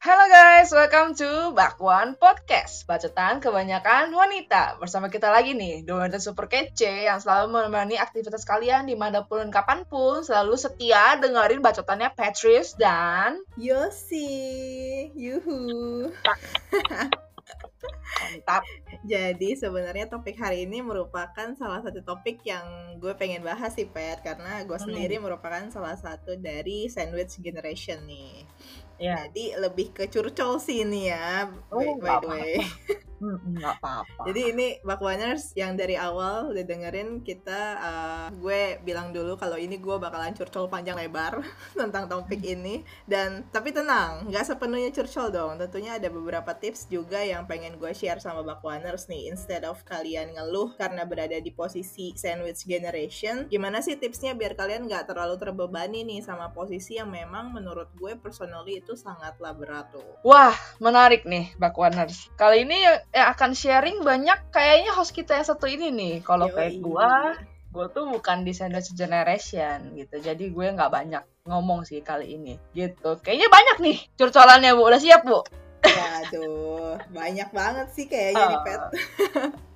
Halo guys, welcome to Bakwan Podcast. Bacotan kebanyakan wanita. Bersama kita lagi nih, dua wanita super kece Yang selalu menemani aktivitas kalian di mana pun dan kapan pun Selalu setia dengerin bacotannya Patrice dan Yosi. Yuhu. Mantap. Jadi sebenarnya topik hari ini merupakan salah satu topik yang gue pengen bahas sih Pet. Karena gue Hmm. sendiri merupakan salah satu dari sandwich generation nih Ya, Jadi lebih ke curcol sih ini ya. Oh, by, by the way nggak apa-apa. Jadi ini Bakwaners yang dari awal udah dengerin kita uh, gue bilang dulu kalau ini gue bakalan curcol panjang lebar tentang topik ini. Dan tapi tenang nggak sepenuhnya curcol dong. Tentunya ada beberapa tips juga yang pengen gue share sama Bakwaners nih. Instead of kalian ngeluh karena berada di posisi sandwich generation gimana sih tipsnya biar kalian nggak terlalu terbebani nih sama posisi yang memang menurut gue personally itu sangatlah berat tuh. Wah, menarik nih Bakwaners Kali ini yang akan sharing banyak kayaknya host kita yang satu ini nih. Kalau kayak gua gue tuh bukan di sandwich generation gitu. Jadi gue nggak banyak ngomong sih kali ini gitu. Kayaknya banyak nih curcolannya bu. Udah siap bu? Waduh, banyak banget sih kayaknya nih Ah. Pet.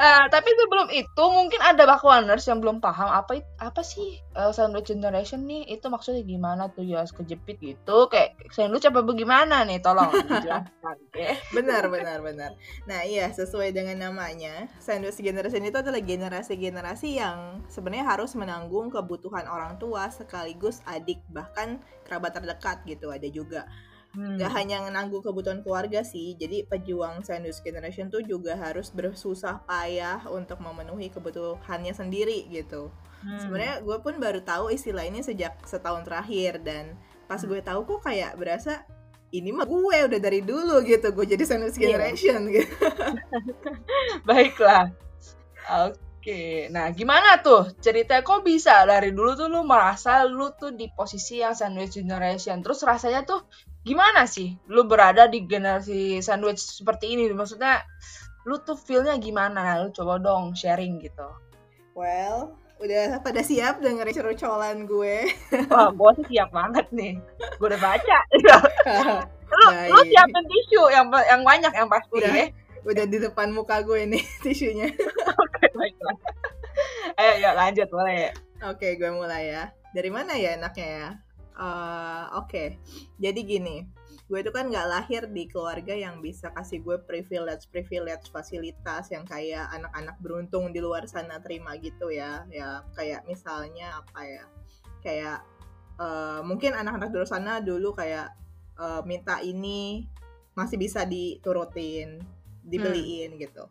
Eh, tapi sebelum itu mungkin ada bakwaners yang belum paham apa apa sih eh, sandwich generation nih itu maksudnya gimana tuh ya kejepit gitu kayak sandwich apa bagaimana nih tolong dijelaskan oke Benar, benar, benar. Nah, iya sesuai dengan namanya, sandwich generation itu adalah generasi-generasi yang sebenarnya harus menanggung kebutuhan orang tua sekaligus adik bahkan kerabat terdekat gitu ada juga. Hmm. Gak hanya menanggung kebutuhan keluarga sih, jadi pejuang sandwich generation tuh juga harus bersusah payah untuk memenuhi kebutuhannya sendiri gitu. Hmm. Sebenarnya gue pun baru tahu istilah ini sejak setahun terakhir dan pas Hmm. gue tahu kok kayak berasa ini mah gue udah dari dulu gitu gue jadi sandwich Iya. generation gitu. Baiklah. Oke. Nah, gimana tuh ceritanya kok bisa dari dulu tuh lu merasa lu tuh di posisi yang sandwich generation. Terus rasanya tuh gimana sih lu berada di generasi sandwich seperti ini? Maksudnya lu tuh feel-nya gimana? Lu coba dong sharing gitu. Well, udah pada siap dengerin cerucolan gue. Wah, gua sih siap banget nih. Gua udah baca. lu, lu Baik. siapin tisu yang yang banyak yang pasti Udah. ya. udah di depan muka gue nih tisunya. Oke, baiklah. Ayo, yuk lanjut boleh. Oke, gue mulai ya. Dari mana ya enaknya ya? Eh, Oke, jadi gini, gue itu kan nggak lahir di keluarga yang bisa kasih gue privilege privilege fasilitas yang kayak anak-anak beruntung di luar sana terima gitu ya, ya kayak misalnya apa ya, kayak eh, mungkin anak-anak di luar sana dulu kayak eh, minta ini masih bisa diturutin, dibeliin gitu.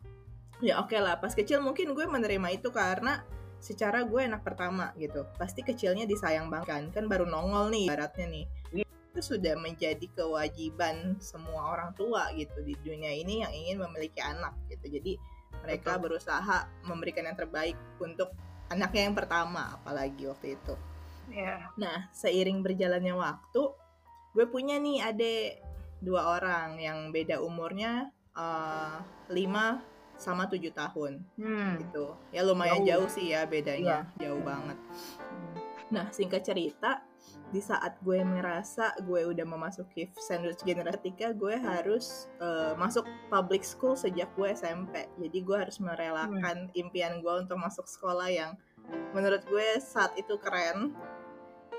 Ya oke lah, pas kecil mungkin gue menerima itu karena secara gue anak pertama gitu. Pasti kecilnya disayang banget kan. Kan baru nongol nih baratnya nih. Itu sudah menjadi kewajiban semua orang tua gitu di dunia ini yang ingin memiliki anak gitu. Jadi mereka Betul. berusaha memberikan yang terbaik untuk anaknya yang pertama apalagi waktu itu. Iya. nah seiring berjalannya waktu gue punya nih adik dua orang yang beda umurnya eh, 5 sama 7 tahun. Hmm. gitu. Ya lumayan Jauh. jauh, sih ya bedanya. Jauh banget. Nah singkat cerita di saat gue merasa gue udah memasuki sandwich generasi ketika gue harus eh, masuk public school sejak gue SMP jadi gue harus merelakan impian gue untuk masuk sekolah yang menurut gue saat itu keren.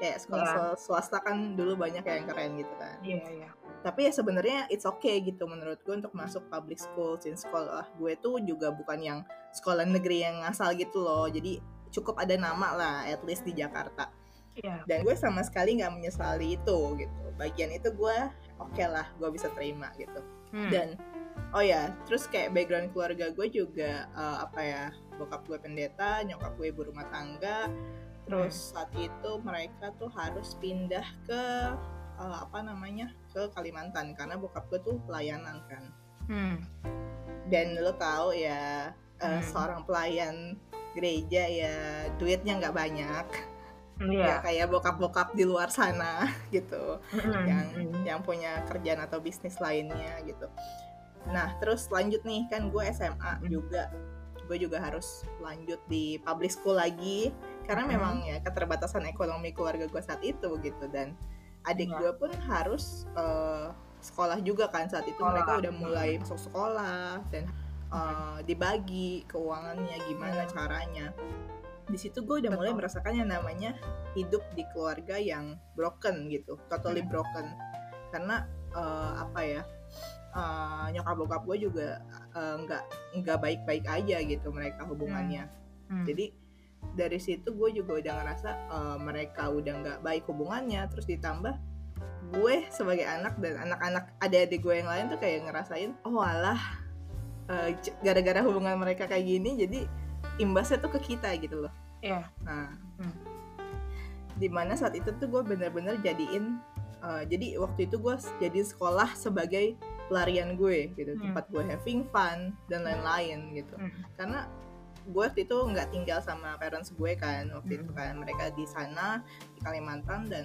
Kayak sekolah swasta kan dulu banyak yang keren gitu kan. Iya, iya. Tapi ya sebenarnya it's okay gitu menurut gue untuk masuk public school since sekolah gue tuh juga bukan yang sekolah negeri yang ngasal gitu loh. Jadi cukup ada nama lah at least di Jakarta. Iya. dan gue sama sekali nggak menyesali itu gitu. Bagian itu gue oke lah gue bisa terima gitu. Hmm. dan oh ya terus kayak background keluarga gue juga eh, apa ya bokap gue pendeta nyokap gue ibu rumah tangga. Terus saat itu mereka tuh harus pindah ke eh, apa namanya ke Kalimantan karena bokap gue tuh pelayanan kan Hmm. dan lo tahu ya eh, Hmm. seorang pelayan gereja ya duitnya nggak banyak Iya. ya kayak bokap-bokap di luar sana gitu Mm-mm. yang yang punya kerjaan atau bisnis lainnya gitu. Nah terus lanjut nih kan gue SMA juga, gue juga harus lanjut di public school lagi karena Mhm. memang ya keterbatasan ekonomi keluarga gue saat itu gitu dan adik Iya. gue pun harus eh, sekolah juga kan saat itu Sekolah. mereka udah mulai masuk sekolah dan uh, dibagi keuangannya gimana Hmm. caranya di situ gue udah mulai Betul. merasakan yang namanya hidup di keluarga yang broken gitu totally Hmm. broken karena uh, apa ya uh, nyokap bokap gue juga uh, nggak nggak baik-baik aja gitu mereka hubungannya Hmm. jadi dari situ gue juga udah ngerasa uh, mereka udah nggak baik hubungannya terus ditambah gue sebagai anak dan anak-anak adik-adik gue yang lain tuh kayak ngerasain oh alah uh, gara-gara hubungan mereka kayak gini jadi imbasnya tuh ke kita gitu loh Iya. nah Hmm. di mana saat itu tuh gue bener-bener jadiin uh, jadi waktu itu gue jadi sekolah sebagai pelarian gue gitu Hmm. tempat gue having fun dan lain-lain gitu Hmm. karena gue waktu itu nggak tinggal sama parents gue kan waktu itu kan mereka di sana di Kalimantan dan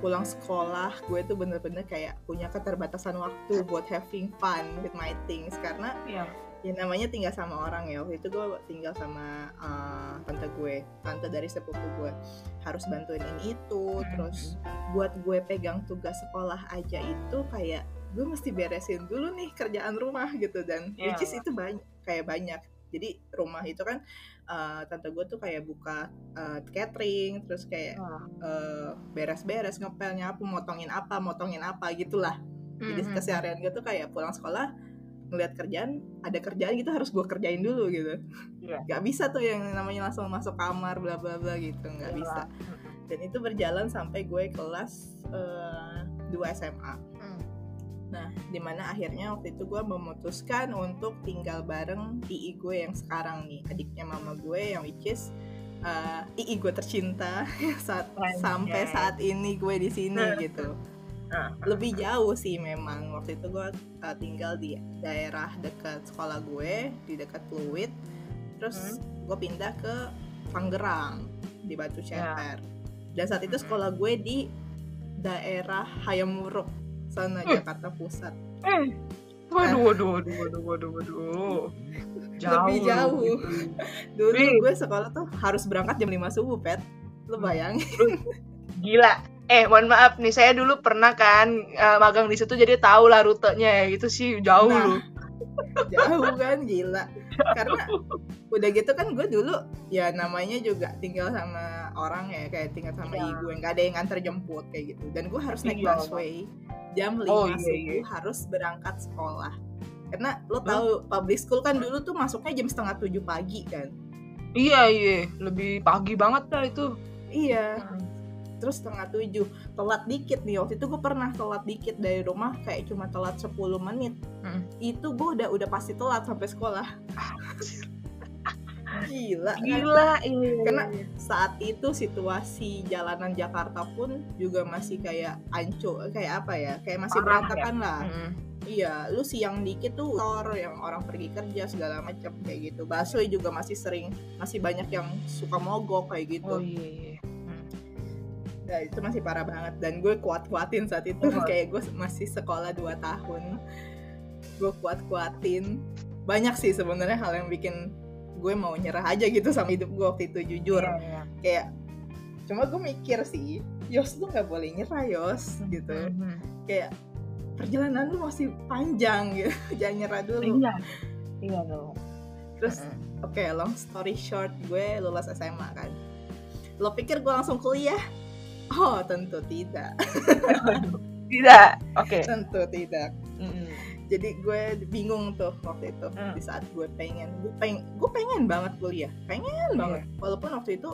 pulang sekolah gue tuh bener-bener kayak punya keterbatasan waktu buat having fun with my things karena Iya. ya namanya tinggal sama orang ya waktu itu gue tinggal sama uh, tante gue tante dari sepupu gue harus bantuin ini itu Hmm. terus buat gue pegang tugas sekolah aja itu kayak gue mesti beresin dulu nih kerjaan rumah gitu dan Iya. which is itu banyak kayak banyak jadi rumah itu kan uh, tante gue tuh kayak buka uh, catering terus kayak uh, beres-beres ngepel nyapu motongin apa motongin apa gitulah jadi Mhm. keseharian gue tuh kayak pulang sekolah ngeliat kerjaan ada kerjaan gitu harus gue kerjain dulu gitu Iya. nggak bisa tuh yang namanya langsung masuk kamar bla bla bla gitu nggak Iya. bisa dan itu berjalan sampai gue kelas eh, 2 SMA Hmm. Nah di mana akhirnya waktu itu gue memutuskan untuk tinggal bareng ii gue yang sekarang nih. Adiknya mama gue yang which is eh, ii gue tercinta saat Anjay. sampai saat ini gue di sini Hmm. gitu lebih jauh sih memang. Waktu itu gue uh, tinggal di daerah dekat sekolah gue di dekat Pluit terus gue pindah ke Tangerang di Batu Ceper. Dan saat itu Hmm. sekolah gue di daerah Hayamuruk sana Uh. Jakarta Pusat Eh. Waduh, waduh, waduh, waduh, waduh, waduh. Lebih lu jauh. gitu. dulu Wih. gue sekolah tuh harus berangkat jam 5 subuh pet lu Hmm. bayangin Gila. Eh, mohon maaf nih, saya dulu pernah kan eh, magang di situ jadi tahu lah rutenya ya. Itu sih jauh Nah. lu. jauh kan gila karena udah gitu kan gue dulu ya namanya juga tinggal sama orang ya kayak tinggal sama Iya. ibu nggak ada yang nganter jemput kayak gitu dan gue harus naik Iya. busway jam 5 Oh, iya, subuh iya. harus berangkat sekolah karena lo Hmm. tahu public school kan dulu tuh masuknya jam setengah tujuh pagi kan Iya, iya. Lebih pagi banget lah itu. iya terus setengah tujuh telat dikit nih waktu itu gue pernah telat dikit dari rumah kayak cuma telat 10 menit Hmm. itu gue udah udah pasti telat sampai sekolah gila kan? Gila, iya. Karena- saat itu situasi jalanan Jakarta pun juga masih kayak ancur kayak apa ya kayak masih Parah berantakan lah Mm. iya lu siang dikit tuh tor yang orang pergi kerja segala macam kayak gitu busway juga masih sering masih banyak yang suka mogok kayak gitu Oh iya, iya. Nah, itu masih parah banget dan gue kuat-kuatin saat itu Oh. kayak gue masih sekolah 2 tahun gue kuat-kuatin banyak sih sebenarnya hal yang bikin gue mau nyerah aja gitu sama hidup gue waktu itu jujur Iya, iya. kayak cuma gue mikir sih Yos lu nggak boleh nyerah Yos gitu Mhm. kayak perjalanan lu masih panjang gitu jangan nyerah dulu Iya. Iya dong. terus Mm. oke long story short gue lulus SMA kan lo pikir gue langsung kuliah oh tentu tidak Tidak. Oke. tentu tidak Mm-mm. jadi gue bingung tuh waktu itu Hmm. di saat gue pengen gue pengen gue pengen banget kuliah pengen Iya. banget walaupun waktu itu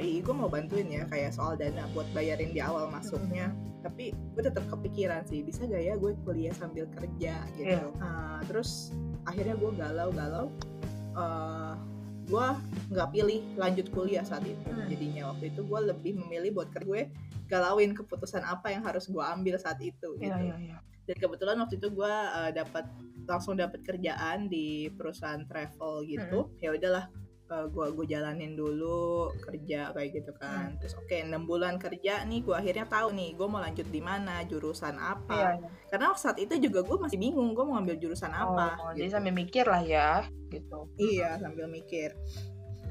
ii gue mau bantuin ya kayak soal dana buat bayarin di awal masuknya tapi gue tetap kepikiran sih bisa gak ya gue kuliah sambil kerja gitu Iya. Nah, terus akhirnya gue galau-galau eh gue nggak pilih lanjut kuliah saat itu Hmm. jadinya waktu itu gue lebih memilih buat kerja gue galauin keputusan apa yang harus gue ambil saat itu gitu Iya, iya, iya. dan kebetulan waktu itu gue dapat langsung dapat kerjaan di perusahaan travel gitu ya udahlah gue gue jalanin dulu kerja kayak gitu kan. Terus oke enam bulan kerja nih gue akhirnya tahu nih gue mau lanjut di mana jurusan Iya, apa. Iya. karena saat itu juga gue masih bingung gue mau ambil jurusan apa Oh, gitu. jadi sambil mikir lah ya, gitu. iya sambil mikir.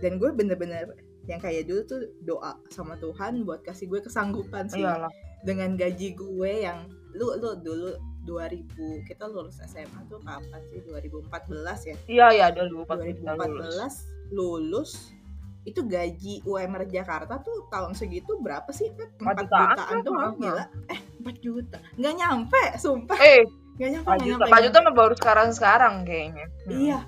Dan gue bener-bener yang kayak dulu tuh doa sama Tuhan buat kasih gue kesanggupan sih. Iyalah. dengan gaji gue yang lu lu dulu 2000 kita lulus SMA tuh kapan sih? 2014 ya? Iya iya 2014 2014 lulus itu gaji UMR Jakarta tuh tahun segitu berapa sih? Pep? 4 Empat jutaan jutaan tuh kan? gila. eh 4 juta. Nggak nyampe sumpah. Eh nggak nyampe 4 nggak juta. nyampe, 4 juta mah baru sekarang sekarang kayaknya. Nyampe. iya.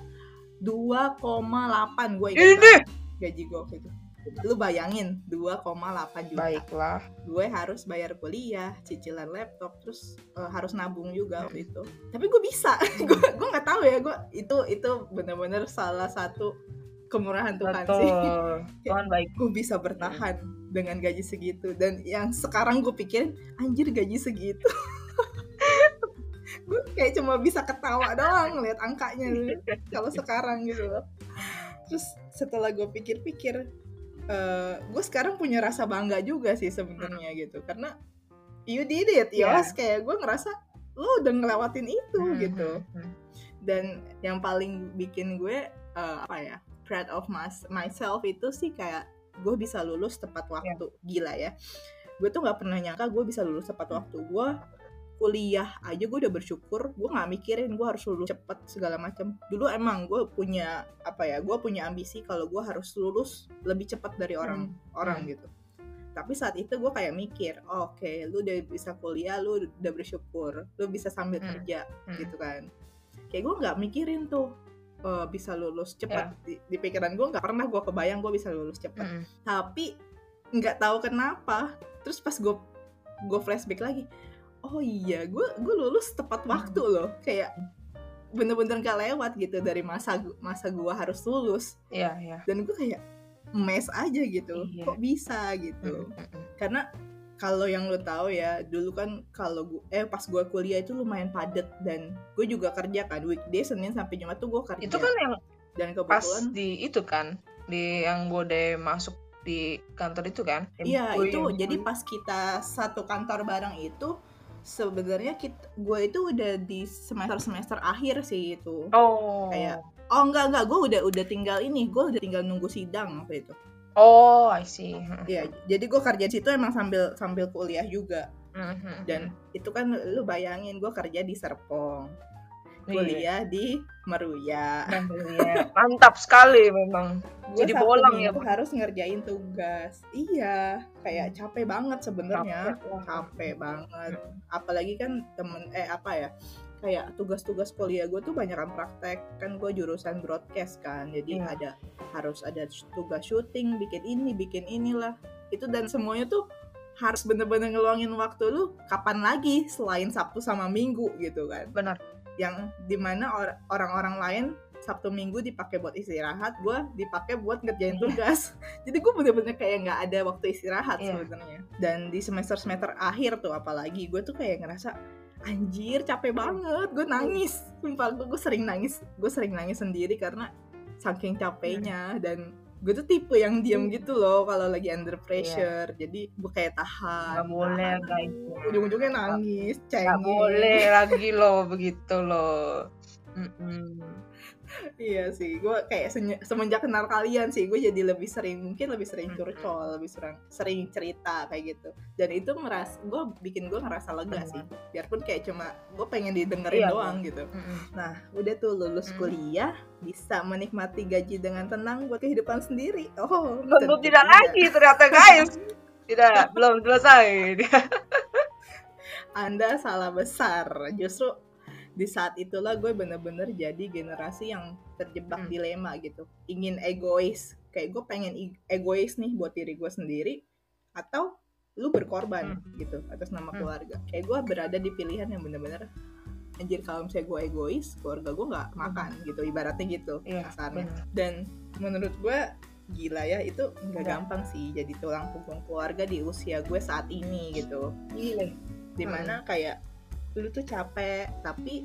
2,8 gue ingat ini! gaji gue waktu itu. Lu bayangin 2,8 juta. Baiklah. Gue harus bayar kuliah cicilan laptop terus eh, harus nabung juga waktu itu. Tapi gue bisa. Gue gue nggak tahu ya gue itu itu benar-benar salah satu kemurahan Tuhan sih. Betul. Tuhan baik. gue bisa bertahan dengan gaji segitu. Dan yang sekarang gue pikirin anjir gaji segitu. Gue kayak cuma bisa ketawa doang ngeliat angkanya kalau sekarang gitu loh. Terus setelah gue pikir-pikir eh, gue sekarang punya rasa bangga juga sih sebenarnya gitu. Karena you did it Iya. Yos kayak gue ngerasa lo udah ngelewatin itu Hmm, gitu. hmm, hmm. dan yang paling bikin gue eh, apa ya proud of mas- myself itu sih kayak gue bisa lulus tepat waktu. Gila ya. Gue tuh nggak pernah nyangka gue bisa lulus tepat waktu. Gue kuliah aja gue udah bersyukur gue nggak mikirin gue harus lulus cepet segala macam dulu emang gue punya apa ya gue punya ambisi kalau gue harus lulus lebih cepat dari orang orang gitu. Tapi saat itu gue kayak mikir oke lu udah bisa kuliah lu udah bersyukur lu bisa sambil Hmm. kerja Hmm. gitu kan. Kayak gue nggak mikirin tuh eh, bisa lulus cepat di, di pikiran gue nggak pernah gue kebayang gue bisa lulus cepat. Hmm. tapi nggak tahu kenapa terus pas gue gue flashback lagi oh iya gue gue lulus tepat waktu loh. Kayak bener-bener gak lewat gitu dari masa masa gue harus lulus. Iya iya. Dan gue kayak mes aja gitu Iya. kok bisa gitu. Hmm, hmm. karena kalau yang lo tahu ya dulu kan kalau gue eh pas gue kuliah itu lumayan padet dan gue juga kerja kan weekday senin sampai jumat tuh gue kerja. Itu kan yang dan pas kebetulan di itu kan di yang bode masuk di kantor itu kan? Iya gue- itu yang jadi gue- pas kita satu kantor bareng itu sebenarnya kita gue itu udah di semester semester akhir sih itu. Oh. Kayak oh enggak enggak gue udah udah tinggal ini gue udah tinggal nunggu sidang waktu itu oh I see. Iya, jadi gue kerja di situ emang sambil sambil kuliah juga. Hmm, hmm, dan itu kan lu bayangin gue kerja di Serpong Iya. kuliah di Meruya. Iya. mantap sekali memang. Gua Jadi bolang ya, harus ngerjain tugas. Iya kayak capek banget sebenarnya. Capek capek banget. Apalagi kan temen eh apa ya kayak tugas-tugas kuliah gue tuh banyak praktek kan gue jurusan broadcast kan jadi Iya. ada harus ada tugas syuting bikin ini bikin inilah itu dan semuanya tuh harus bener-bener ngeluangin waktu lu kapan lagi selain Sabtu sama Minggu gitu kan benar yang di mana or- orang-orang lain Sabtu Minggu dipakai buat istirahat, gue dipakai buat ngerjain Iya. tugas. Jadi gue bener-bener kayak nggak ada waktu istirahat Iya. sebenarnya. Dan di semester semester akhir tuh apalagi gue tuh kayak ngerasa anjir capek banget, gue nangis. Sumpah gue, gue sering nangis, gue sering nangis sendiri karena saking capeknya dan gue tuh tipe yang diem gitu loh kalau lagi under pressure. Jadi gue kayak tahan. Iya. nggak boleh guys Ujung-ujungnya nangis, nggak cengeng. boleh lagi loh begitu loh Mm-mm. Iya sih, gue kayak semenjak kenal kalian sih, gue jadi lebih sering, mungkin lebih sering curcol, lebih sering, sering cerita kayak gitu. Dan itu meras, gue bikin gue ngerasa lega sih. Biarpun kayak cuma gue pengen didengerin Iya, doang gitu. Nah, udah tuh lulus kuliah, bisa menikmati gaji dengan tenang buat kehidupan sendiri. Oh, tentu tidak lagi ternyata guys tidak belum selesai Anda salah besar. Justru di saat itulah gue bener-bener jadi generasi yang terjebak Hmm. dilema gitu. Ingin egois. Kayak gue pengen egois nih buat diri gue sendiri. Atau lu berkorban gitu atas nama Hmm. keluarga. Kayak gue berada di pilihan yang bener-bener anjir kalau misalnya gue egois, keluarga gue nggak makan gitu. Ibaratnya gitu Iya, kasarnya. Dan menurut gue gila ya itu nggak gampang sih jadi tulang punggung keluarga di usia gue saat ini gitu Gile. di mana kayak lu tuh capek tapi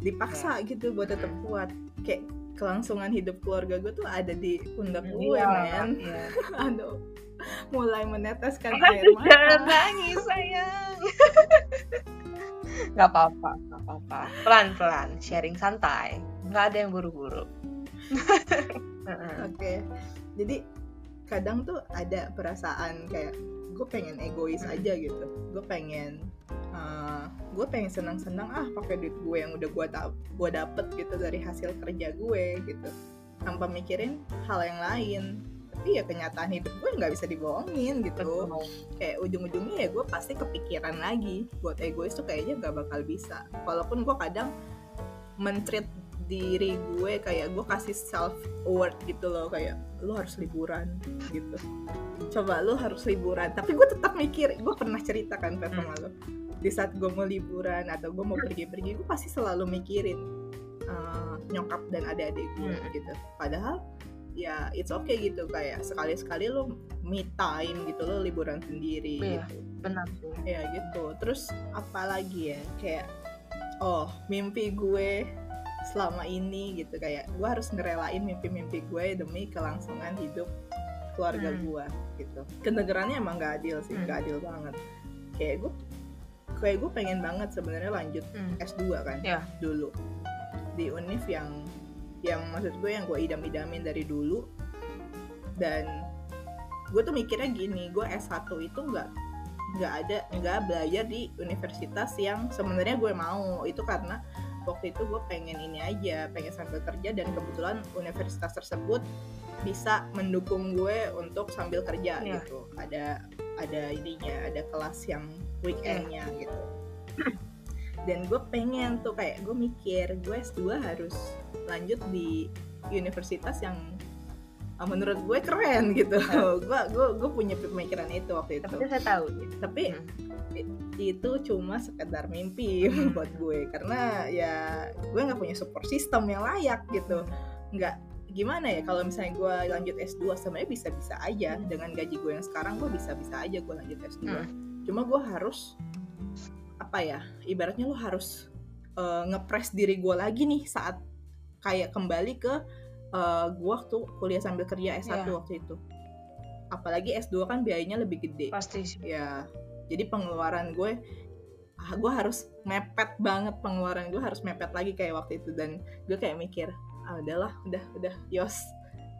dipaksa Iya. gitu buat tetap kuat. Kayak kelangsungan hidup keluarga gue tuh ada di pundak gue Iya, men. iya. aduh mulai meneteskan Aduh, air jangan mata nangis sayang. Nggak apa-apa nggak apa-apa. Pelan-pelan sharing santai. Nggak ada yang buru-buru. Heeh. oke jadi kadang tuh ada perasaan kayak gue pengen egois aja gitu. Gue pengen uh, gue pengen senang-senang ah pakai duit gue yang udah gue ta- gue dapet gitu dari hasil kerja gue gitu. Tanpa mikirin hal yang lain. Tapi ya kenyataan hidup gue nggak bisa dibohongin gitu. Kayak ujung-ujungnya ya gue pasti kepikiran lagi. Buat egois tuh kayaknya gak bakal bisa. Walaupun gue kadang mentreat diri gue kayak gue kasih self award gitu loh kayak lu harus liburan gitu. Coba lu harus liburan. Tapi gue tetap mikir gue pernah cerita kan Fer, sama lo di saat gue mau liburan atau gue mau pergi-pergi gue pasti selalu mikirin uh, nyokap dan adik-adik gue Hmm. gitu. Padahal ya it's okay gitu. Kayak sekali-sekali lu me time gitu lo liburan sendiri Iya. gitu. benar sih. Ya gitu. Terus apalagi ya? Kayak oh mimpi gue selama ini gitu kayak gue harus ngerelain mimpi-mimpi gue demi kelangsungan hidup keluarga Hmm. gue gitu kedengerannya emang gak adil sih Hmm. gak adil banget kayak gue kayak gue pengen banget sebenarnya lanjut Hmm. S2 kan Ya. dulu di univ yang yang maksud gue yang gue idam-idamin dari dulu dan gue tuh mikirnya gini gue S1 itu nggak nggak ada nggak belajar di universitas yang sebenarnya gue mau itu karena waktu itu gue pengen ini aja pengen sambil kerja dan kebetulan universitas tersebut bisa mendukung gue untuk sambil kerja Iya. gitu. Ada ada ininya ada kelas yang weekendnya gitu. Dan gue pengen tuh kayak gue mikir gue S2 harus lanjut di universitas yang menurut gue keren gitu. Gue gue gue punya pemikiran itu waktu itu. Tapi saya tahu tapi Hmm. itu cuma sekedar mimpi buat gue. Karena ya gue nggak punya support system yang layak gitu. Nggak gimana ya kalau misalnya gue lanjut S2 sebenarnya bisa-bisa aja. Dengan gaji gue yang sekarang gue bisa-bisa aja gue lanjut S2 Hmm. cuma gue harus apa ya ibaratnya lo harus uh, ngepres diri gue lagi nih saat kayak kembali ke uh, gue waktu kuliah sambil kerja S1 Iya. waktu itu. Apalagi S2 kan biayanya lebih gede. Pasti sih. Ya jadi pengeluaran gue ah, gue harus mepet banget. Pengeluaran gue harus mepet lagi kayak waktu itu. Dan gue kayak mikir ah udahlah udah udah yos.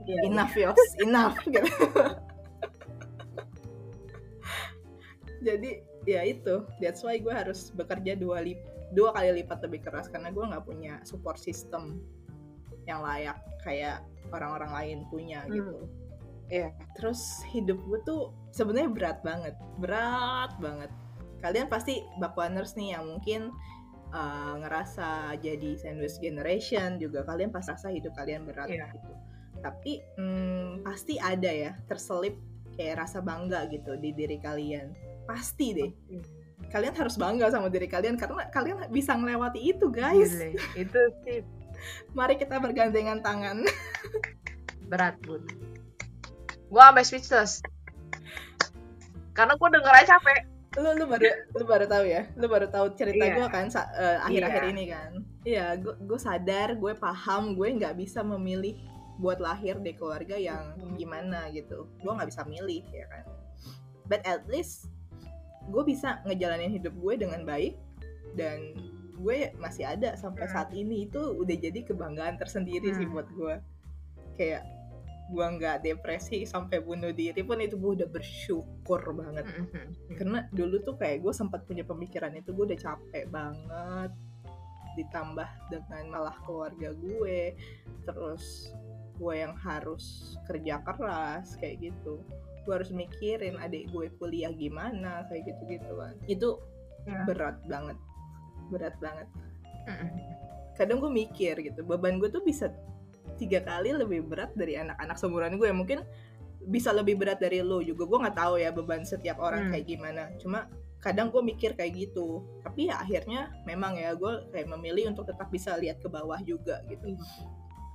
Iya, enough yos. Enough gitu. Jadi ya itu. That's why gue harus bekerja dua lip dua kali lipat lebih keras. Karena gue nggak punya support system yang layak kayak orang-orang lain punya Hmm. gitu Iya. terus hidup gue tuh sebenarnya berat banget berat banget kalian pasti bakwaners nih yang mungkin uh, ngerasa jadi sandwich generation juga kalian pas rasa hidup kalian berat Iya. gitu tapi hmm, pasti ada ya terselip kayak rasa bangga gitu di diri kalian pasti deh kalian harus bangga sama diri kalian karena kalian bisa melewati itu guys Gile. itu sih mari kita bergandengan tangan. Berat bun. Gua sampai speechless. Karena gua denger aja capek. Lu lu baru lu baru tahu ya? Lu baru tahu cerita Iya. gue kan eh, akhir-akhir Iya. ini kan? Iya gue gue sadar gue paham gue nggak bisa memilih buat lahir di keluarga yang gimana gitu. Gue nggak bisa milih ya kan? But at least gue bisa ngejalanin hidup gue dengan baik dan gue masih ada sampai Hmm. saat ini itu udah jadi kebanggaan tersendiri sih Hmm. buat gue kayak gue nggak depresi sampai bunuh diri pun itu gue udah bersyukur banget Mm-mm. karena dulu tuh kayak gue sempat punya pemikiran itu gue udah capek banget ditambah dengan malah keluarga gue terus gue yang harus kerja keras kayak gitu gue harus mikirin adik gue kuliah gimana kayak gitu gitu kan itu Ya. berat banget berat banget. Kadang gue mikir gitu beban gue tuh bisa tiga kali lebih berat dari anak-anak seumuran gue mungkin bisa lebih berat dari lo juga. Gue nggak tahu ya beban setiap orang Hmm. kayak gimana. Cuma kadang gue mikir kayak gitu. Tapi ya akhirnya memang ya gue kayak memilih untuk tetap bisa lihat ke bawah juga gitu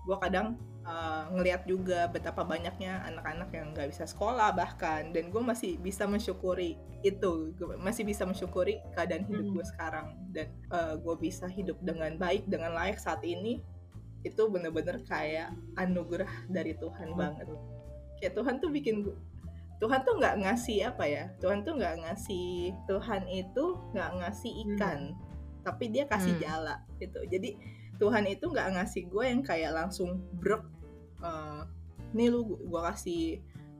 gue kadang uh, ngelihat juga betapa banyaknya anak-anak yang nggak bisa sekolah bahkan dan gue masih bisa mensyukuri itu. Gue masih bisa mensyukuri keadaan hidup Hmm. gue sekarang dan uh, gue bisa hidup dengan baik dengan layak saat ini itu bener-bener kayak anugerah dari Tuhan banget. Kayak Tuhan tuh bikin gu- Tuhan tuh nggak ngasih apa ya Tuhan tuh nggak ngasih Tuhan itu nggak ngasih ikan tapi dia kasih Hmm. jala gitu. Jadi Tuhan itu nggak ngasih gue yang kayak langsung brek eh, nih lu gue kasih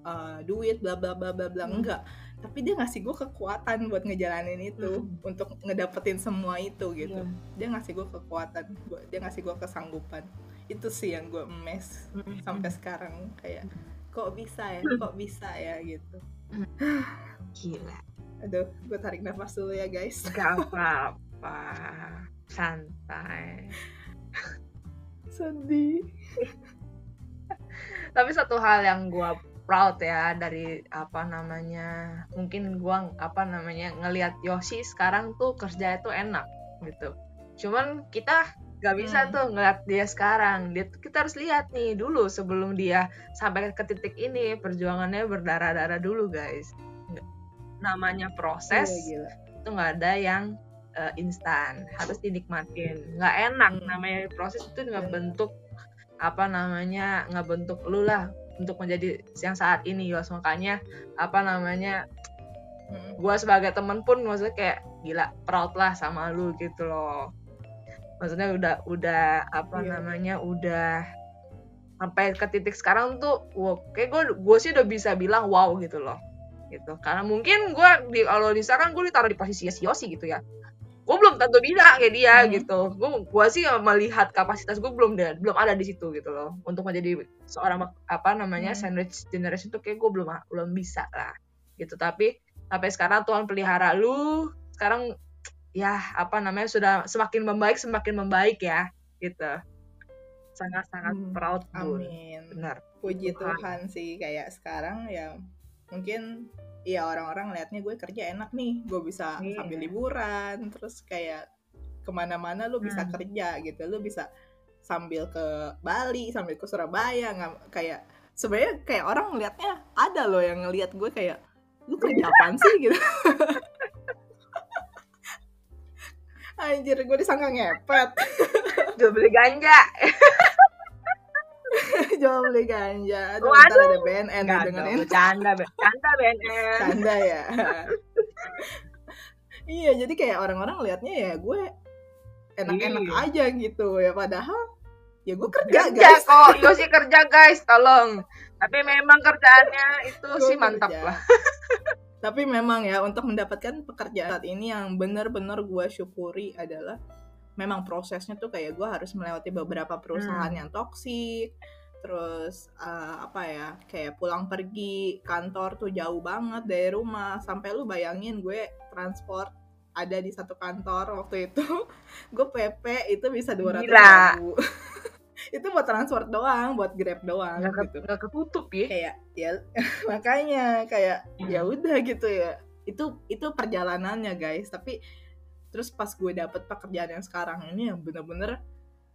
eh, duit bla bla bla bla bla. Hmm. enggak tapi dia ngasih gue kekuatan buat ngejalanin itu Hmm. untuk ngedapetin semua itu gitu. Iya. dia ngasih gue kekuatan gua- dia ngasih gue kesanggupan. Itu sih yang gue emes Mm-mm. sampai sekarang kayak kok bisa ya? Kok bisa ya? Gitu. Gila. Aduh gue tarik nafas dulu ya guys. Gak apa-apa. Santai sedih. Tapi satu hal yang gua proud ya dari apa namanya mungkin gua apa namanya ngelihat Yoshi sekarang tuh kerja itu enak gitu. Cuman kita nggak bisa Hmm. tuh ngeliat dia sekarang. Dia kita harus lihat nih dulu sebelum dia sampai ke titik ini perjuangannya berdarah-darah dulu guys. Namanya proses Gila, gila. itu nggak ada yang eh, instan harus dinikmatin. Nggak enak Hmm. namanya proses itu nggak bentuk apa namanya nggak bentuk lu lah untuk menjadi yang saat ini Yos. Makanya apa namanya gua sebagai temen pun maksudnya kayak gila proud lah sama lu gitu loh. Maksudnya udah udah apa Iya. namanya udah sampai ke titik sekarang tuh wow, kayak gue gue sih udah bisa bilang wow gitu loh. Gitu. Karena mungkin gue di kalau di sekarang gue ditaruh di posisi si Yosi gitu ya gue belum tentu bisa kayak dia Hmm. gitu. Gue gue sih melihat kapasitas gue belum ada belum ada di situ gitu loh. Untuk menjadi seorang apa namanya Hmm. sandwich generation tuh kayak gue belum belum bisa lah gitu. Tapi sampai sekarang Tuhan pelihara lu sekarang ya apa namanya sudah semakin membaik semakin membaik ya gitu. Sangat sangat Hmm, proud amin. Benar. Puji Tuhan. Tuhan sih kayak sekarang ya mungkin ya orang-orang liatnya gue kerja enak nih gue bisa Iya. sambil liburan terus kayak ke mana-mana lu bisa Hmm. kerja gitu lu bisa sambil ke Bali sambil ke Surabaya nggak kayak sebenarnya kayak orang ngelihatnya ada loh yang ngelihat gue kayak lu kerja apaan sih gitu Anjir, gue disangka ngepet. jual beli ganja Jual beli ganja. Aduh, Waduh. ada BNN Enggak nih dengerin. bercanda bercanda BNN Canda ya. iya, jadi kayak orang-orang liatnya ya gue enak-enak Iya. aja gitu ya. Padahal ya gue kerja, kerja guys. kok Yosi kerja guys tolong tapi memang kerjaannya itu Gua sih mantap kerja. lah Tapi memang ya untuk mendapatkan pekerjaan saat ini yang benar-benar gue syukuri adalah memang prosesnya tuh kayak gue harus melewati beberapa perusahaan Hmm. yang toksik. Terus eh, apa ya kayak pulang pergi kantor tuh jauh banget dari rumah. Sampai lu bayangin gue transport ada di satu kantor waktu itu. Gue PP itu bisa dua ratus ribu. Itu buat transport doang buat grab doang nggak gitu. nggak ketutup ya? Kayak ya makanya kayak ya udah gitu ya. Itu itu perjalanannya guys. Tapi terus pas gue dapet pekerjaan yang sekarang ini yang bener-bener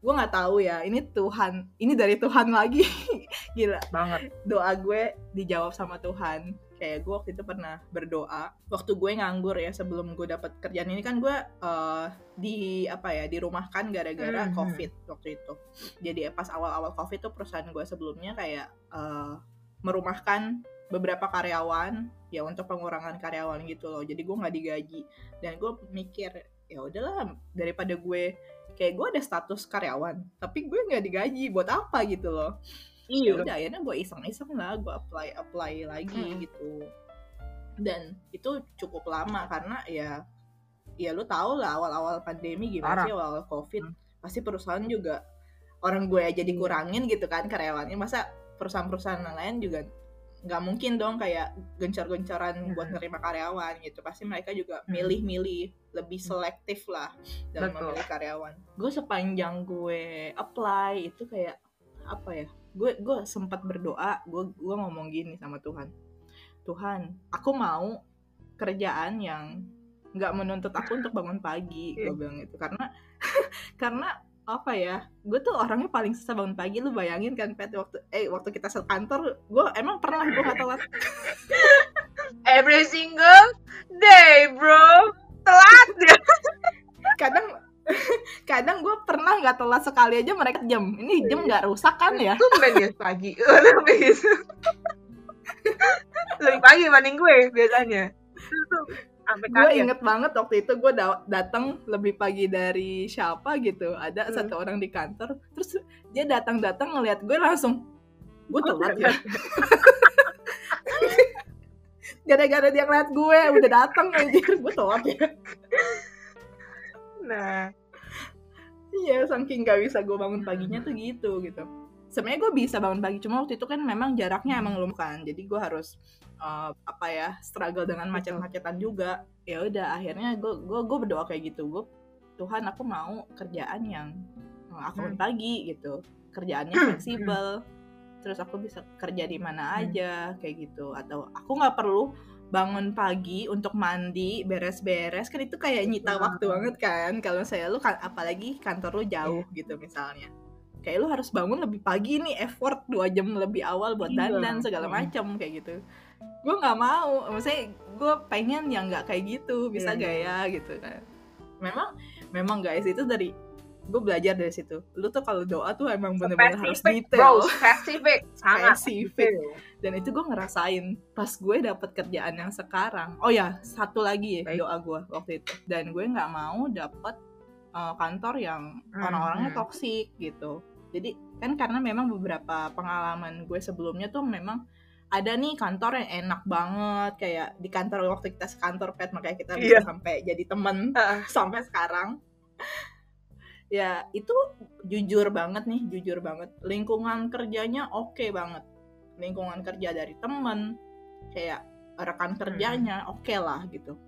gue nggak tahu ya ini Tuhan ini dari Tuhan lagi. Gila. Banget. Doa gue dijawab sama Tuhan. Kayak gue waktu itu pernah berdoa. Waktu gue nganggur ya sebelum gue dapet kerjaan ini kan gue eh, di apa ya dirumahkan gara-gara Mhm. covid waktu itu. Jadi pas awal-awal covid tuh perusahaan gue sebelumnya kayak eh, merumahkan beberapa karyawan ya untuk pengurangan karyawan gitu loh. Jadi gue nggak digaji. Dan gue mikir ya udahlah daripada gue kayak gue ada status karyawan tapi gue nggak digaji buat apa gitu loh ya iya udah akhirnya gue iseng-iseng lah gue apply apply lagi Hmm. gitu dan itu cukup lama karena ya ya lu tau lah awal-awal pandemi gimana Parah. sih awal covid Hmm. pasti perusahaan juga orang gue aja Iya. dikurangin gitu kan karyawannya masa perusahaan-perusahaan lain juga nggak mungkin dong kayak gencar-gencaran buat Hmm. nerima karyawan gitu pasti mereka juga Hmm. milih-milih lebih selektif lah dalam Betul. memilih karyawan gue sepanjang gue apply itu kayak apa ya gue gue sempat berdoa gue gue ngomong gini sama Tuhan Tuhan aku mau kerjaan yang nggak menuntut aku untuk bangun pagi gue bilang itu karena karena apa ya gue tuh orangnya paling susah bangun pagi lu bayangin kan pet waktu eh waktu kita sekantor gue emang pernah gue nggak telat. Every single day bro. Telat. Dia kadang kadang gue pernah nggak telat sekali aja mereka jam. Ini jam nggak rusak kan ya? Tumben ya pagi. Lebih lebih pagi dibanding gue biasanya gue inget banget waktu itu gue da- datang lebih pagi dari siapa gitu. Ada Hmm. satu orang di kantor terus dia datang-datang ngeliat gue langsung gue telat ya? gara-gara dia ngeliat gue udah datang anjir. Gue telat ya. Nah. Iya saking gak bisa gue bangun paginya tuh gitu gitu sebenarnya gue bisa bangun pagi cuma waktu itu kan memang jaraknya emang lumayan kan jadi gue harus uh, apa ya struggle dengan macet-macetan juga. Ya udah akhirnya gue gue gue berdoa kayak gitu gue Tuhan aku mau kerjaan yang aku bangun pagi gitu. Kerjaannya fleksibel. Terus aku bisa kerja di mana aja kayak gitu. Atau aku nggak perlu bangun pagi untuk mandi beres-beres kan itu kayak nyita waktu banget kan kalau saya lu kan apalagi kantor lu jauh gitu misalnya kayak lu harus bangun lebih pagi nih effort dua jam lebih awal buat Iya. dandan segala macam kayak gitu. Gue nggak mau maksudnya gue pengen yang nggak kayak gitu bisa Iya, gak ya gitu kan. Memang memang guys itu dari gue belajar dari situ. Lu tuh kalau doa tuh emang bener-bener harus detail. bro spesifik sangat spesifik. dan itu gue ngerasain pas gue dapet kerjaan yang sekarang. Oh ya satu lagi ya Baik. doa gue waktu itu. Dan gue nggak mau dapet uh, kantor yang Hmm, orang-orangnya hmm. toksik gitu jadi kan karena memang beberapa pengalaman gue sebelumnya tuh memang ada nih kantor yang enak banget kayak di kantor waktu kita sekantor pet makanya kita bisa Iya. sampai jadi temen Heeh. sampai sekarang. Ya itu jujur banget nih jujur banget. Lingkungan kerjanya oke banget. Lingkungan kerja dari temen kayak rekan kerjanya oke lah gitu.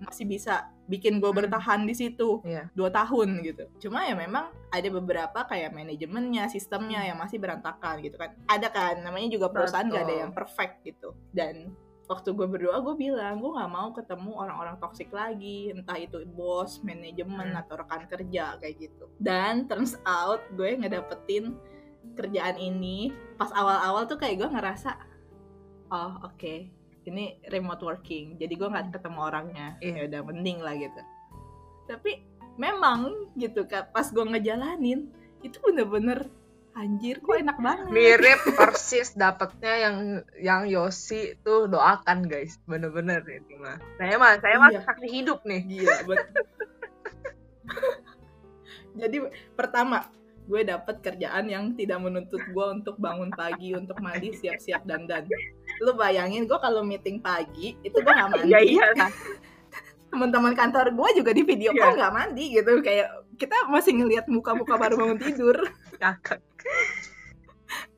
Masih bisa bikin gue Hmm. bertahan di situ Iya. dua tahun gitu cuma ya memang ada beberapa kayak manajemennya sistemnya yang masih berantakan gitu kan ada kan namanya juga perusahaan gak ada Betul. yang perfect gitu dan waktu gue berdoa gue bilang gue nggak mau ketemu orang-orang toksik lagi entah itu bos manajemen Hmm. atau rekan kerja kayak gitu dan turns out gue ngedapetin kerjaan ini pas awal-awal tuh kayak gue ngerasa oh oke ini remote working jadi gue nggak ketemu orangnya Iya. ya udah mending lah gitu tapi memang gitu kan pas gue ngejalanin itu bener-bener anjir kok enak banget mirip persis dapetnya yang yang Yosi tuh doakan guys bener-bener itu mah saya mah saya mah Iya. saksi hidup nih Gila. Jadi pertama gue dapet kerjaan yang tidak menuntut gue untuk bangun pagi untuk mandi siap-siap dandan. Lu bayangin gue kalau meeting pagi itu gue nggak mandi. iya iya lah. Teman-teman kantor gue juga di video Iya. call nggak mandi gitu kayak kita masih ngelihat muka-muka baru bangun tidur.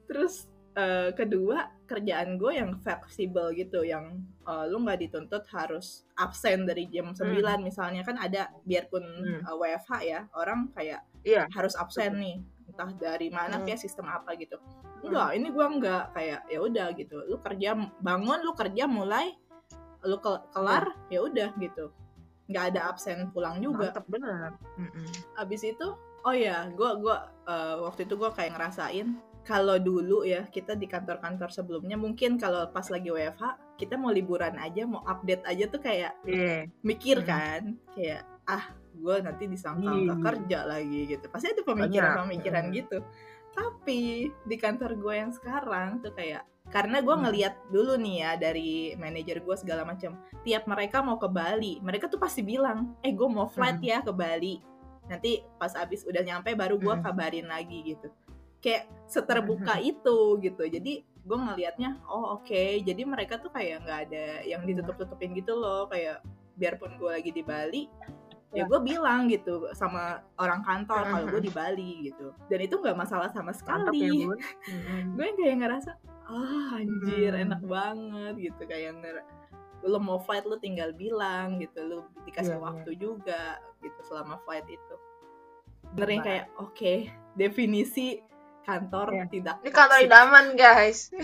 Terus eh, kedua kerjaan gue yang fleksibel gitu yang eh, lu nggak dituntut harus absen dari jam 9 misalnya kan ada biarpun Hmm. eh, WFH ya orang kayak Iya. harus absen nih entah dari mana Hmm. kayak sistem apa gitu enggak ini gue enggak kayak ya udah gitu lu kerja bangun lu kerja mulai lu ke- kelar ya udah gitu nggak ada absen pulang juga mantep bener Mm-mm. abis itu oh ya gue gua eh, waktu itu gue kayak ngerasain kalau dulu ya kita di kantor-kantor sebelumnya mungkin kalau pas lagi WFH kita mau liburan aja mau update aja tuh kayak Iya. mikir Hmm. kan kayak ah gue nanti disangka nggak Iya. kerja lagi gitu pasti ada pemikiran-pemikiran Hmm. gitu tapi di kantor gue yang sekarang tuh kayak karena gue Hmm. ngeliat dulu nih ya dari manajer gue segala macam tiap mereka mau ke Bali mereka tuh pasti bilang eh gue mau flight Hmm. ya ke Bali nanti pas abis udah nyampe baru gue Hmm. kabarin lagi gitu kayak seterbuka Hmm. itu gitu jadi gue ngelihatnya oh oke jadi mereka tuh kayak nggak ada yang Iya. ditutup-tutupin gitu loh kayak biarpun gue lagi di Bali ya Ya. gue bilang gitu sama orang kantor kalau gue di Bali gitu dan itu nggak masalah sama ya sekali Mm-mm. gue kayak ngerasa ah anjir Hmm. enak banget gitu kayak nger- lo mau flight lo tinggal bilang gitu lo dikasih Iya, iya. waktu juga gitu selama flight itu bener yang Bah. kayak oke definisi kantor Iya. tidak ini kantor idaman guys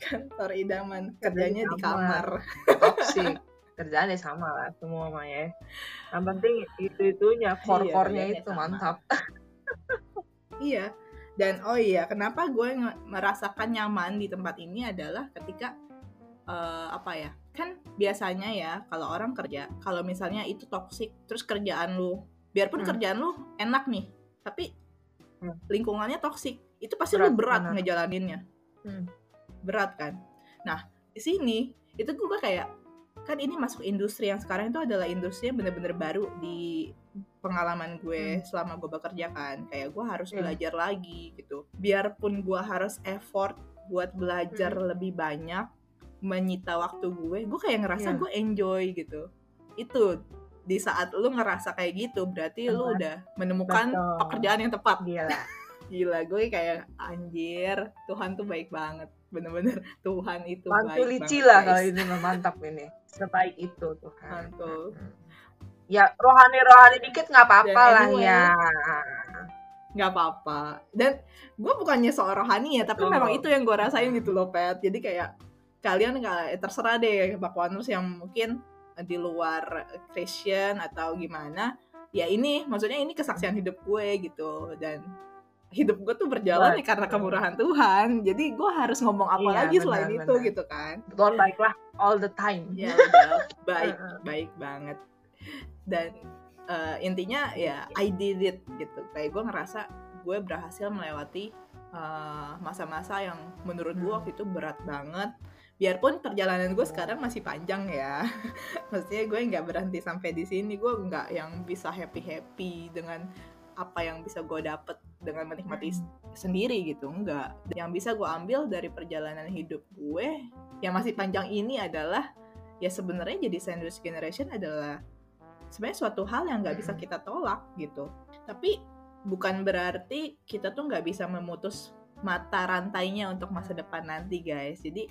kantor idaman kerjanya di kamar. kamar toksik kerjaannya sama lah semua mah ya yang penting itu itunya core core nya kerjaannya itu sama. mantap Iya. Dan oh iya, kenapa gue merasakan nyaman di tempat ini adalah ketika eh, apa ya? Kan biasanya ya kalau orang kerja, kalau misalnya itu toksik, terus kerjaan lu, biarpun Hmm. kerjaan lu enak nih, tapi Hmm. lingkungannya toksik, itu pasti Berat, lu berat benar. ngejalaninnya. Hmm. Berat kan? Nah, di sini itu gue kayak kan ini masuk industri yang sekarang itu adalah industri yang bener-bener baru di pengalaman gue selama gue bekerja kan kayak gue harus Iya. belajar lagi gitu biarpun gue harus effort buat belajar lebih banyak menyita waktu gue gue kayak ngerasa Iya. gue enjoy gitu itu di saat lu ngerasa kayak gitu berarti lu Benar. udah menemukan Betul. pekerjaan yang tepat Gila. gila gue kayak anjir Tuhan tuh baik banget bener-bener Tuhan itu Mantul baik lici lah kalau ini mantap ini. Sebaik itu Tuhan. Mantul. Mm-mm. Ya rohani-rohani dikit nggak apa-apa lah anyway, ya. nggak apa-apa dan gue bukannya soal rohani ya tapi Betul. memang itu yang gue rasain gitu loh pet jadi kayak kalian nggak terserah deh bakwaners yang mungkin di luar Christian atau gimana ya ini maksudnya ini kesaksian hidup gue gitu dan hidup gue tuh berjalan ya karena kemurahan Tuhan. Jadi gue harus ngomong apa Iya, lagi selain benar, itu gitu kan. Tuhan baiklah all the time. ya udah baik baik banget. Dan eh, intinya ya I did it gitu. Kayak gue ngerasa gue berhasil melewati eh, masa-masa yang menurut gue Hmm. waktu itu berat banget. Biarpun perjalanan gue sekarang masih panjang ya. Maksudnya gue nggak berhenti sampai di sini. Gue nggak yang bisa happy happy dengan apa yang bisa gue dapet dengan menikmati sendiri gitu enggak. Yang bisa gue ambil dari perjalanan hidup gue yang masih panjang ini adalah ya sebenarnya jadi sandwich generation adalah sebenarnya suatu hal yang nggak bisa kita tolak gitu. Tapi bukan berarti kita tuh nggak bisa memutus mata rantainya untuk masa depan nanti guys. Jadi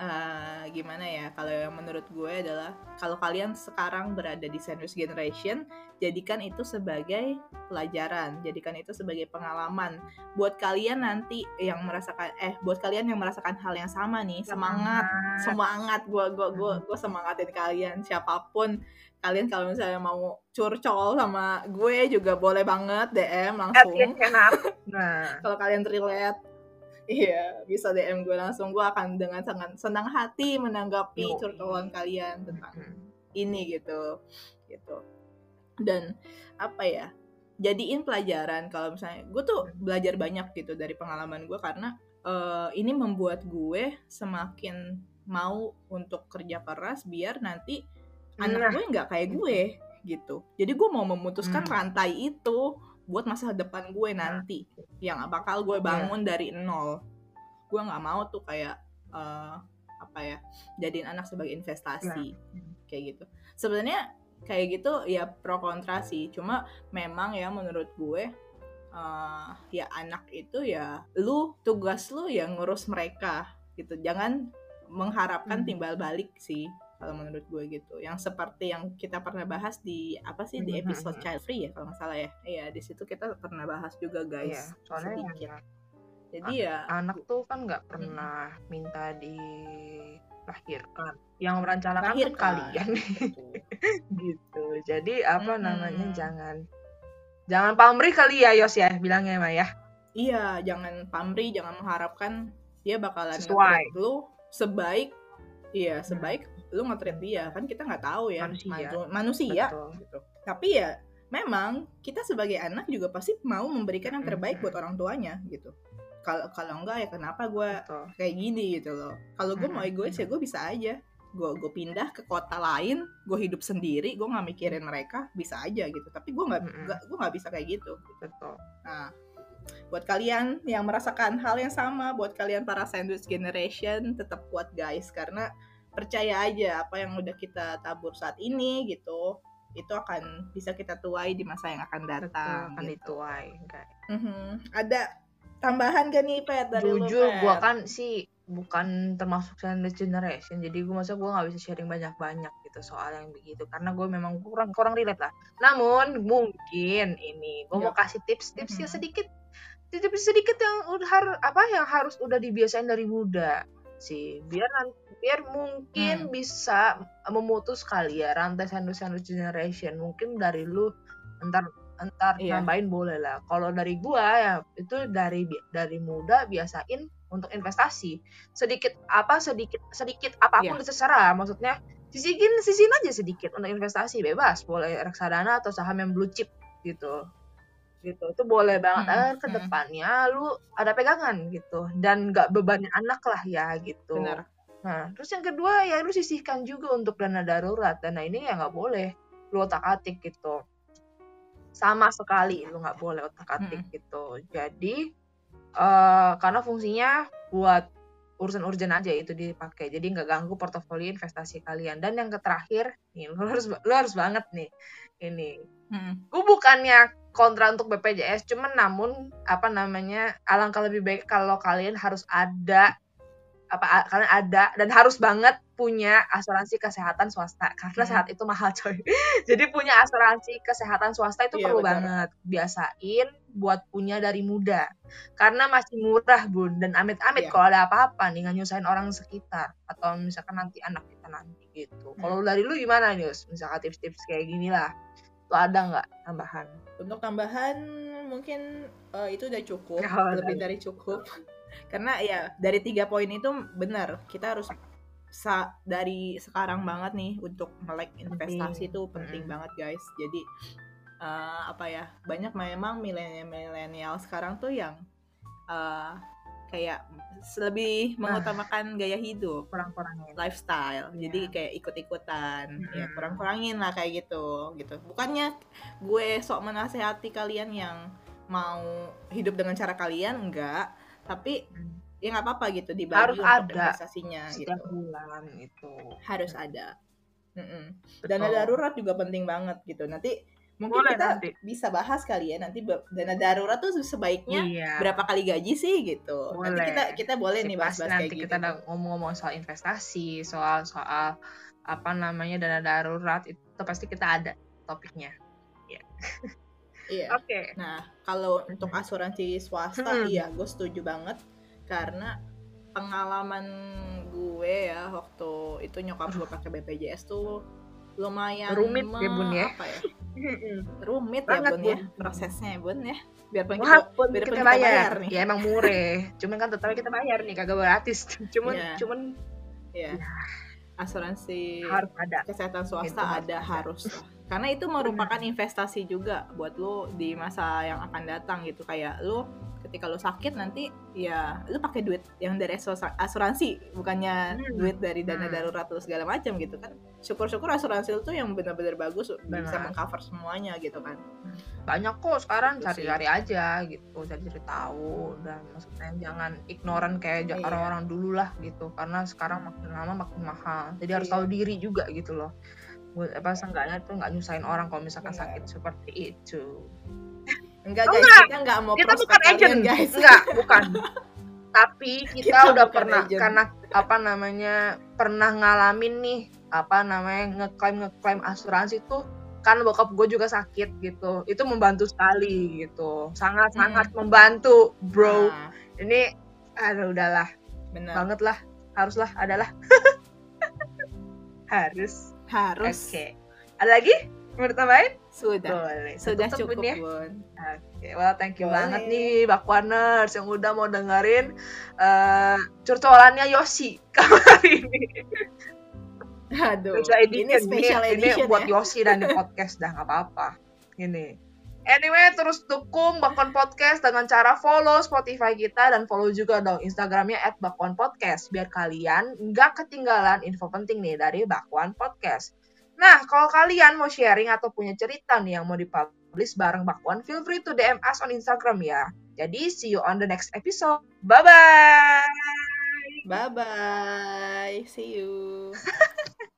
eh, gimana ya kalau yang menurut gue adalah kalau kalian sekarang berada di sandwich generation jadikan itu sebagai pelajaran jadikan itu sebagai pengalaman. Buat kalian nanti yang merasakan eh buat kalian yang merasakan hal yang sama nih semangat semangat. gue gue gue gue semangatin kalian siapa pun. Kalian kalau misalnya mau curcol sama gue juga boleh banget DM langsung. Nah, kalau kalian relate iya bisa DM gue langsung. Gue akan dengan sangat senang hati menanggapi curcolan kalian tentang mm, ini gitu gitu. Dan apa ya jadiin pelajaran kalau misalnya gue tuh belajar banyak gitu dari pengalaman gue karena eh, ini membuat gue semakin mau untuk kerja keras biar nanti anak Nah. gue nggak kayak gue gitu. Jadi gue mau memutuskan Hmm. rantai itu buat masa depan gue nanti yang bakal gue bangun dari nol. Gue nggak mau tuh kayak eh, apa ya jadiin anak sebagai investasi kayak gitu. Sebenarnya kayak gitu ya pro kontra sih cuma memang ya menurut gue eh, ya anak itu ya lu tugas lu ya ngurus mereka gitu. Jangan mengharapkan Hmm. timbal balik sih kalau menurut gue gitu yang seperti yang kita pernah bahas di apa sih di Hmm, episode hmm, child free ya kalau nggak salah ya iya di situ kita pernah bahas juga Iya, guys soalnya sedikit ya, jadi ya anak tuh kan nggak pernah minta dilahirkan. Yang merencanakan kan kalian gitu. Jadi apa Mm-mm. namanya jangan jangan pamrih kali ya Yos ya bilangnya mah ya. Iya, jangan pamrih, jangan mengharapkan dia bakalan Sesuai. lu sebaik iya, sebaik lu nge-treat dia. Kan kita nggak tahu ya, Manusia. manu- manusia Betul. gitu. Tapi ya memang kita sebagai anak juga pasti mau memberikan yang terbaik Mm-mm. buat orang tuanya gitu. Kalau kalau enggak ya kenapa gue kayak gini gitu loh. Kalau gue mau Mm-mm. egois ya gue bisa aja. Gue gue pindah ke kota lain, gue hidup sendiri, gue nggak mikirin mereka, bisa aja gitu. Tapi gue nggak Mm-mm. nggak- gue nggak bisa kayak gitu. Betul. Nah, buat kalian yang merasakan hal yang sama, buat kalian para sandwich generation, tetap kuat guys, karena percaya aja apa yang udah kita tabur saat ini gitu, itu akan bisa kita tuai di masa yang akan Betul datang. akan gitu. dituai guys. Mhm. Ada tambahan gak nih Pet dari lu, Jujur Pet? gua kan sih bukan termasuk sandwich generation jadi gue masa gue nggak bisa sharing banyak-banyak gitu soal yang begitu karena gue memang kurang kurang relate lah namun mungkin ini gue mau Ya. kasih tips-tips ya Mhm. sedikit tips sedikit yang udah apa yang harus udah dibiasain dari muda sih biar nanti biar mungkin Hmm. bisa memutus kali ya rantai sandwich sandwich generation mungkin dari lu entar entar Iya. nambahin boleh lah kalau dari gua ya itu dari dari muda biasain untuk investasi sedikit apa sedikit sedikit apa pun Iya. terserah maksudnya sisihin sisihin aja sedikit untuk investasi bebas boleh reksadana atau saham yang blue chip gitu gitu itu boleh banget Mm-mm, eh ke mm-mm. depannya lu ada pegangan gitu dan nggak bebannya anak lah ya gitu Benar. Nah terus yang kedua ya lu sisihkan juga untuk dana darurat dana ini ya nggak boleh lu otak atik gitu sama sekali lu nggak boleh otak atik gitu jadi eh karena fungsinya buat urgent-urgent aja itu dipakai. Jadi nggak ganggu portofolio investasi kalian. Dan yang terakhir, nih lu harus lu harus banget nih ini. Hmm. Gue bukannya kontra untuk BPJS, cuman namun apa namanya alangkah lebih baik kalau kalian harus ada apa kalian ada dan harus banget punya asuransi kesehatan swasta karena hmm. saat itu mahal coy. Jadi punya asuransi kesehatan swasta itu iya, perlu betul. banget. Biasain buat punya dari muda. Karena masih murah, Bun. Dan amit-amit iya. kalau ada apa-apa nih nggak nyusahin orang sekitar atau misalkan nanti anak kita nanti gitu. Hmm. Kalau dari lu gimana, News? Misalkan tips-tips kayak gini lah. Tuh ada nggak tambahan? Untuk tambahan mungkin uh, itu udah cukup, oh, lebih dari cukup. Karena ya dari tiga poin itu benar kita harus sa dari sekarang banget nih untuk melek investasi itu penting hmm. banget guys. Jadi uh, apa ya banyak memang milenial sekarang tuh yang uh, kayak lebih mengutamakan gaya hidup kurang-kurangin. lifestyle. Yeah. jadi kayak ikut-ikutan hmm. ya kurang-kurangin lah kayak gitu gitu. Bukannya gue sok menasehati kalian yang mau hidup dengan cara kalian enggak tapi hmm ya nggak apa-apa gitu dibagi harus untuk ada investasinya gitu. bulan itu harus ada mm dana darurat juga penting banget gitu nanti mungkin Boleh kita nanti. bisa bahas kali ya nanti dana darurat tuh sebaiknya iya. berapa kali gaji sih gitu boleh. nanti kita kita boleh nih bahas-bahas kayak gitu kita ngomong-ngomong soal investasi soal soal apa namanya dana darurat itu pasti kita ada topiknya yeah. iya. Oke. Okay. nah kalau untuk asuransi swasta iya gue setuju banget. Karena pengalaman gue ya waktu itu nyokap gue pakai BPJS tuh lumayan rumit ya bun ya? apa ya? Rumit ya bun ya. prosesnya ya bun ya. Biarpun Wah, kita, biar kita, kita bayar. bayar nih. Ya emang murah. Cuman kan tetap kita bayar nih kagak gratis. Cuman yeah. cuman yeah. ya asuransi harus ada. kesehatan swasta itu ada. harus lah karena itu merupakan investasi juga buat lo di masa yang akan datang gitu kayak lo ketika lo sakit nanti ya lo pakai duit yang dari asuransi bukannya hmm. duit dari dana hmm. darurat atau segala macam gitu kan syukur-syukur asuransi itu yang benar-benar bagus Benar. bisa mengcover semuanya gitu kan banyak kok sekarang gitu cari-cari aja gitu cari-cari tahu dan maksudnya jangan ignoran kayak iya. orang-orang dulu lah gitu karena sekarang makin lama makin mahal jadi iya. harus tahu diri juga gitu loh buat apa seenggaknya tuh nggak nyusahin orang kalau misalkan yeah. sakit seperti itu Enggak oh, guys, enggak. kita enggak mau kita bukan agent guys. Enggak, bukan. Tapi kita, kita udah pernah agent. karena apa namanya pernah ngalamin nih apa namanya ngeklaim ngeklaim asuransi tuh kan bokap gue juga sakit gitu itu membantu sekali gitu sangat sangat hmm. membantu bro nah. ini aduh udahlah Bener. banget lah haruslah adalah harus harus oke okay. ada lagi mau ditambahin sudah. Boleh. Sudah cukup, ya? Bun. Oke, okay. well thank you Boleh. banget nih Bakwaners yang udah mau dengerin uh, curcolannya Yosi kali ini. Aduh, ini special ini, edition ini buat ya? Yosi dan di podcast dah nggak apa-apa. Ini. Anyway, terus dukung Bakwan Podcast dengan cara follow Spotify kita dan follow juga dong Instagramnya at Bakwan Podcast biar kalian nggak ketinggalan info penting nih dari Bakwan Podcast. Nah, kalau kalian mau sharing atau punya cerita nih yang mau dipublish bareng Bakwan, feel free to DM us on Instagram ya. Jadi, see you on the next episode. Bye-bye! Bye-bye! See you!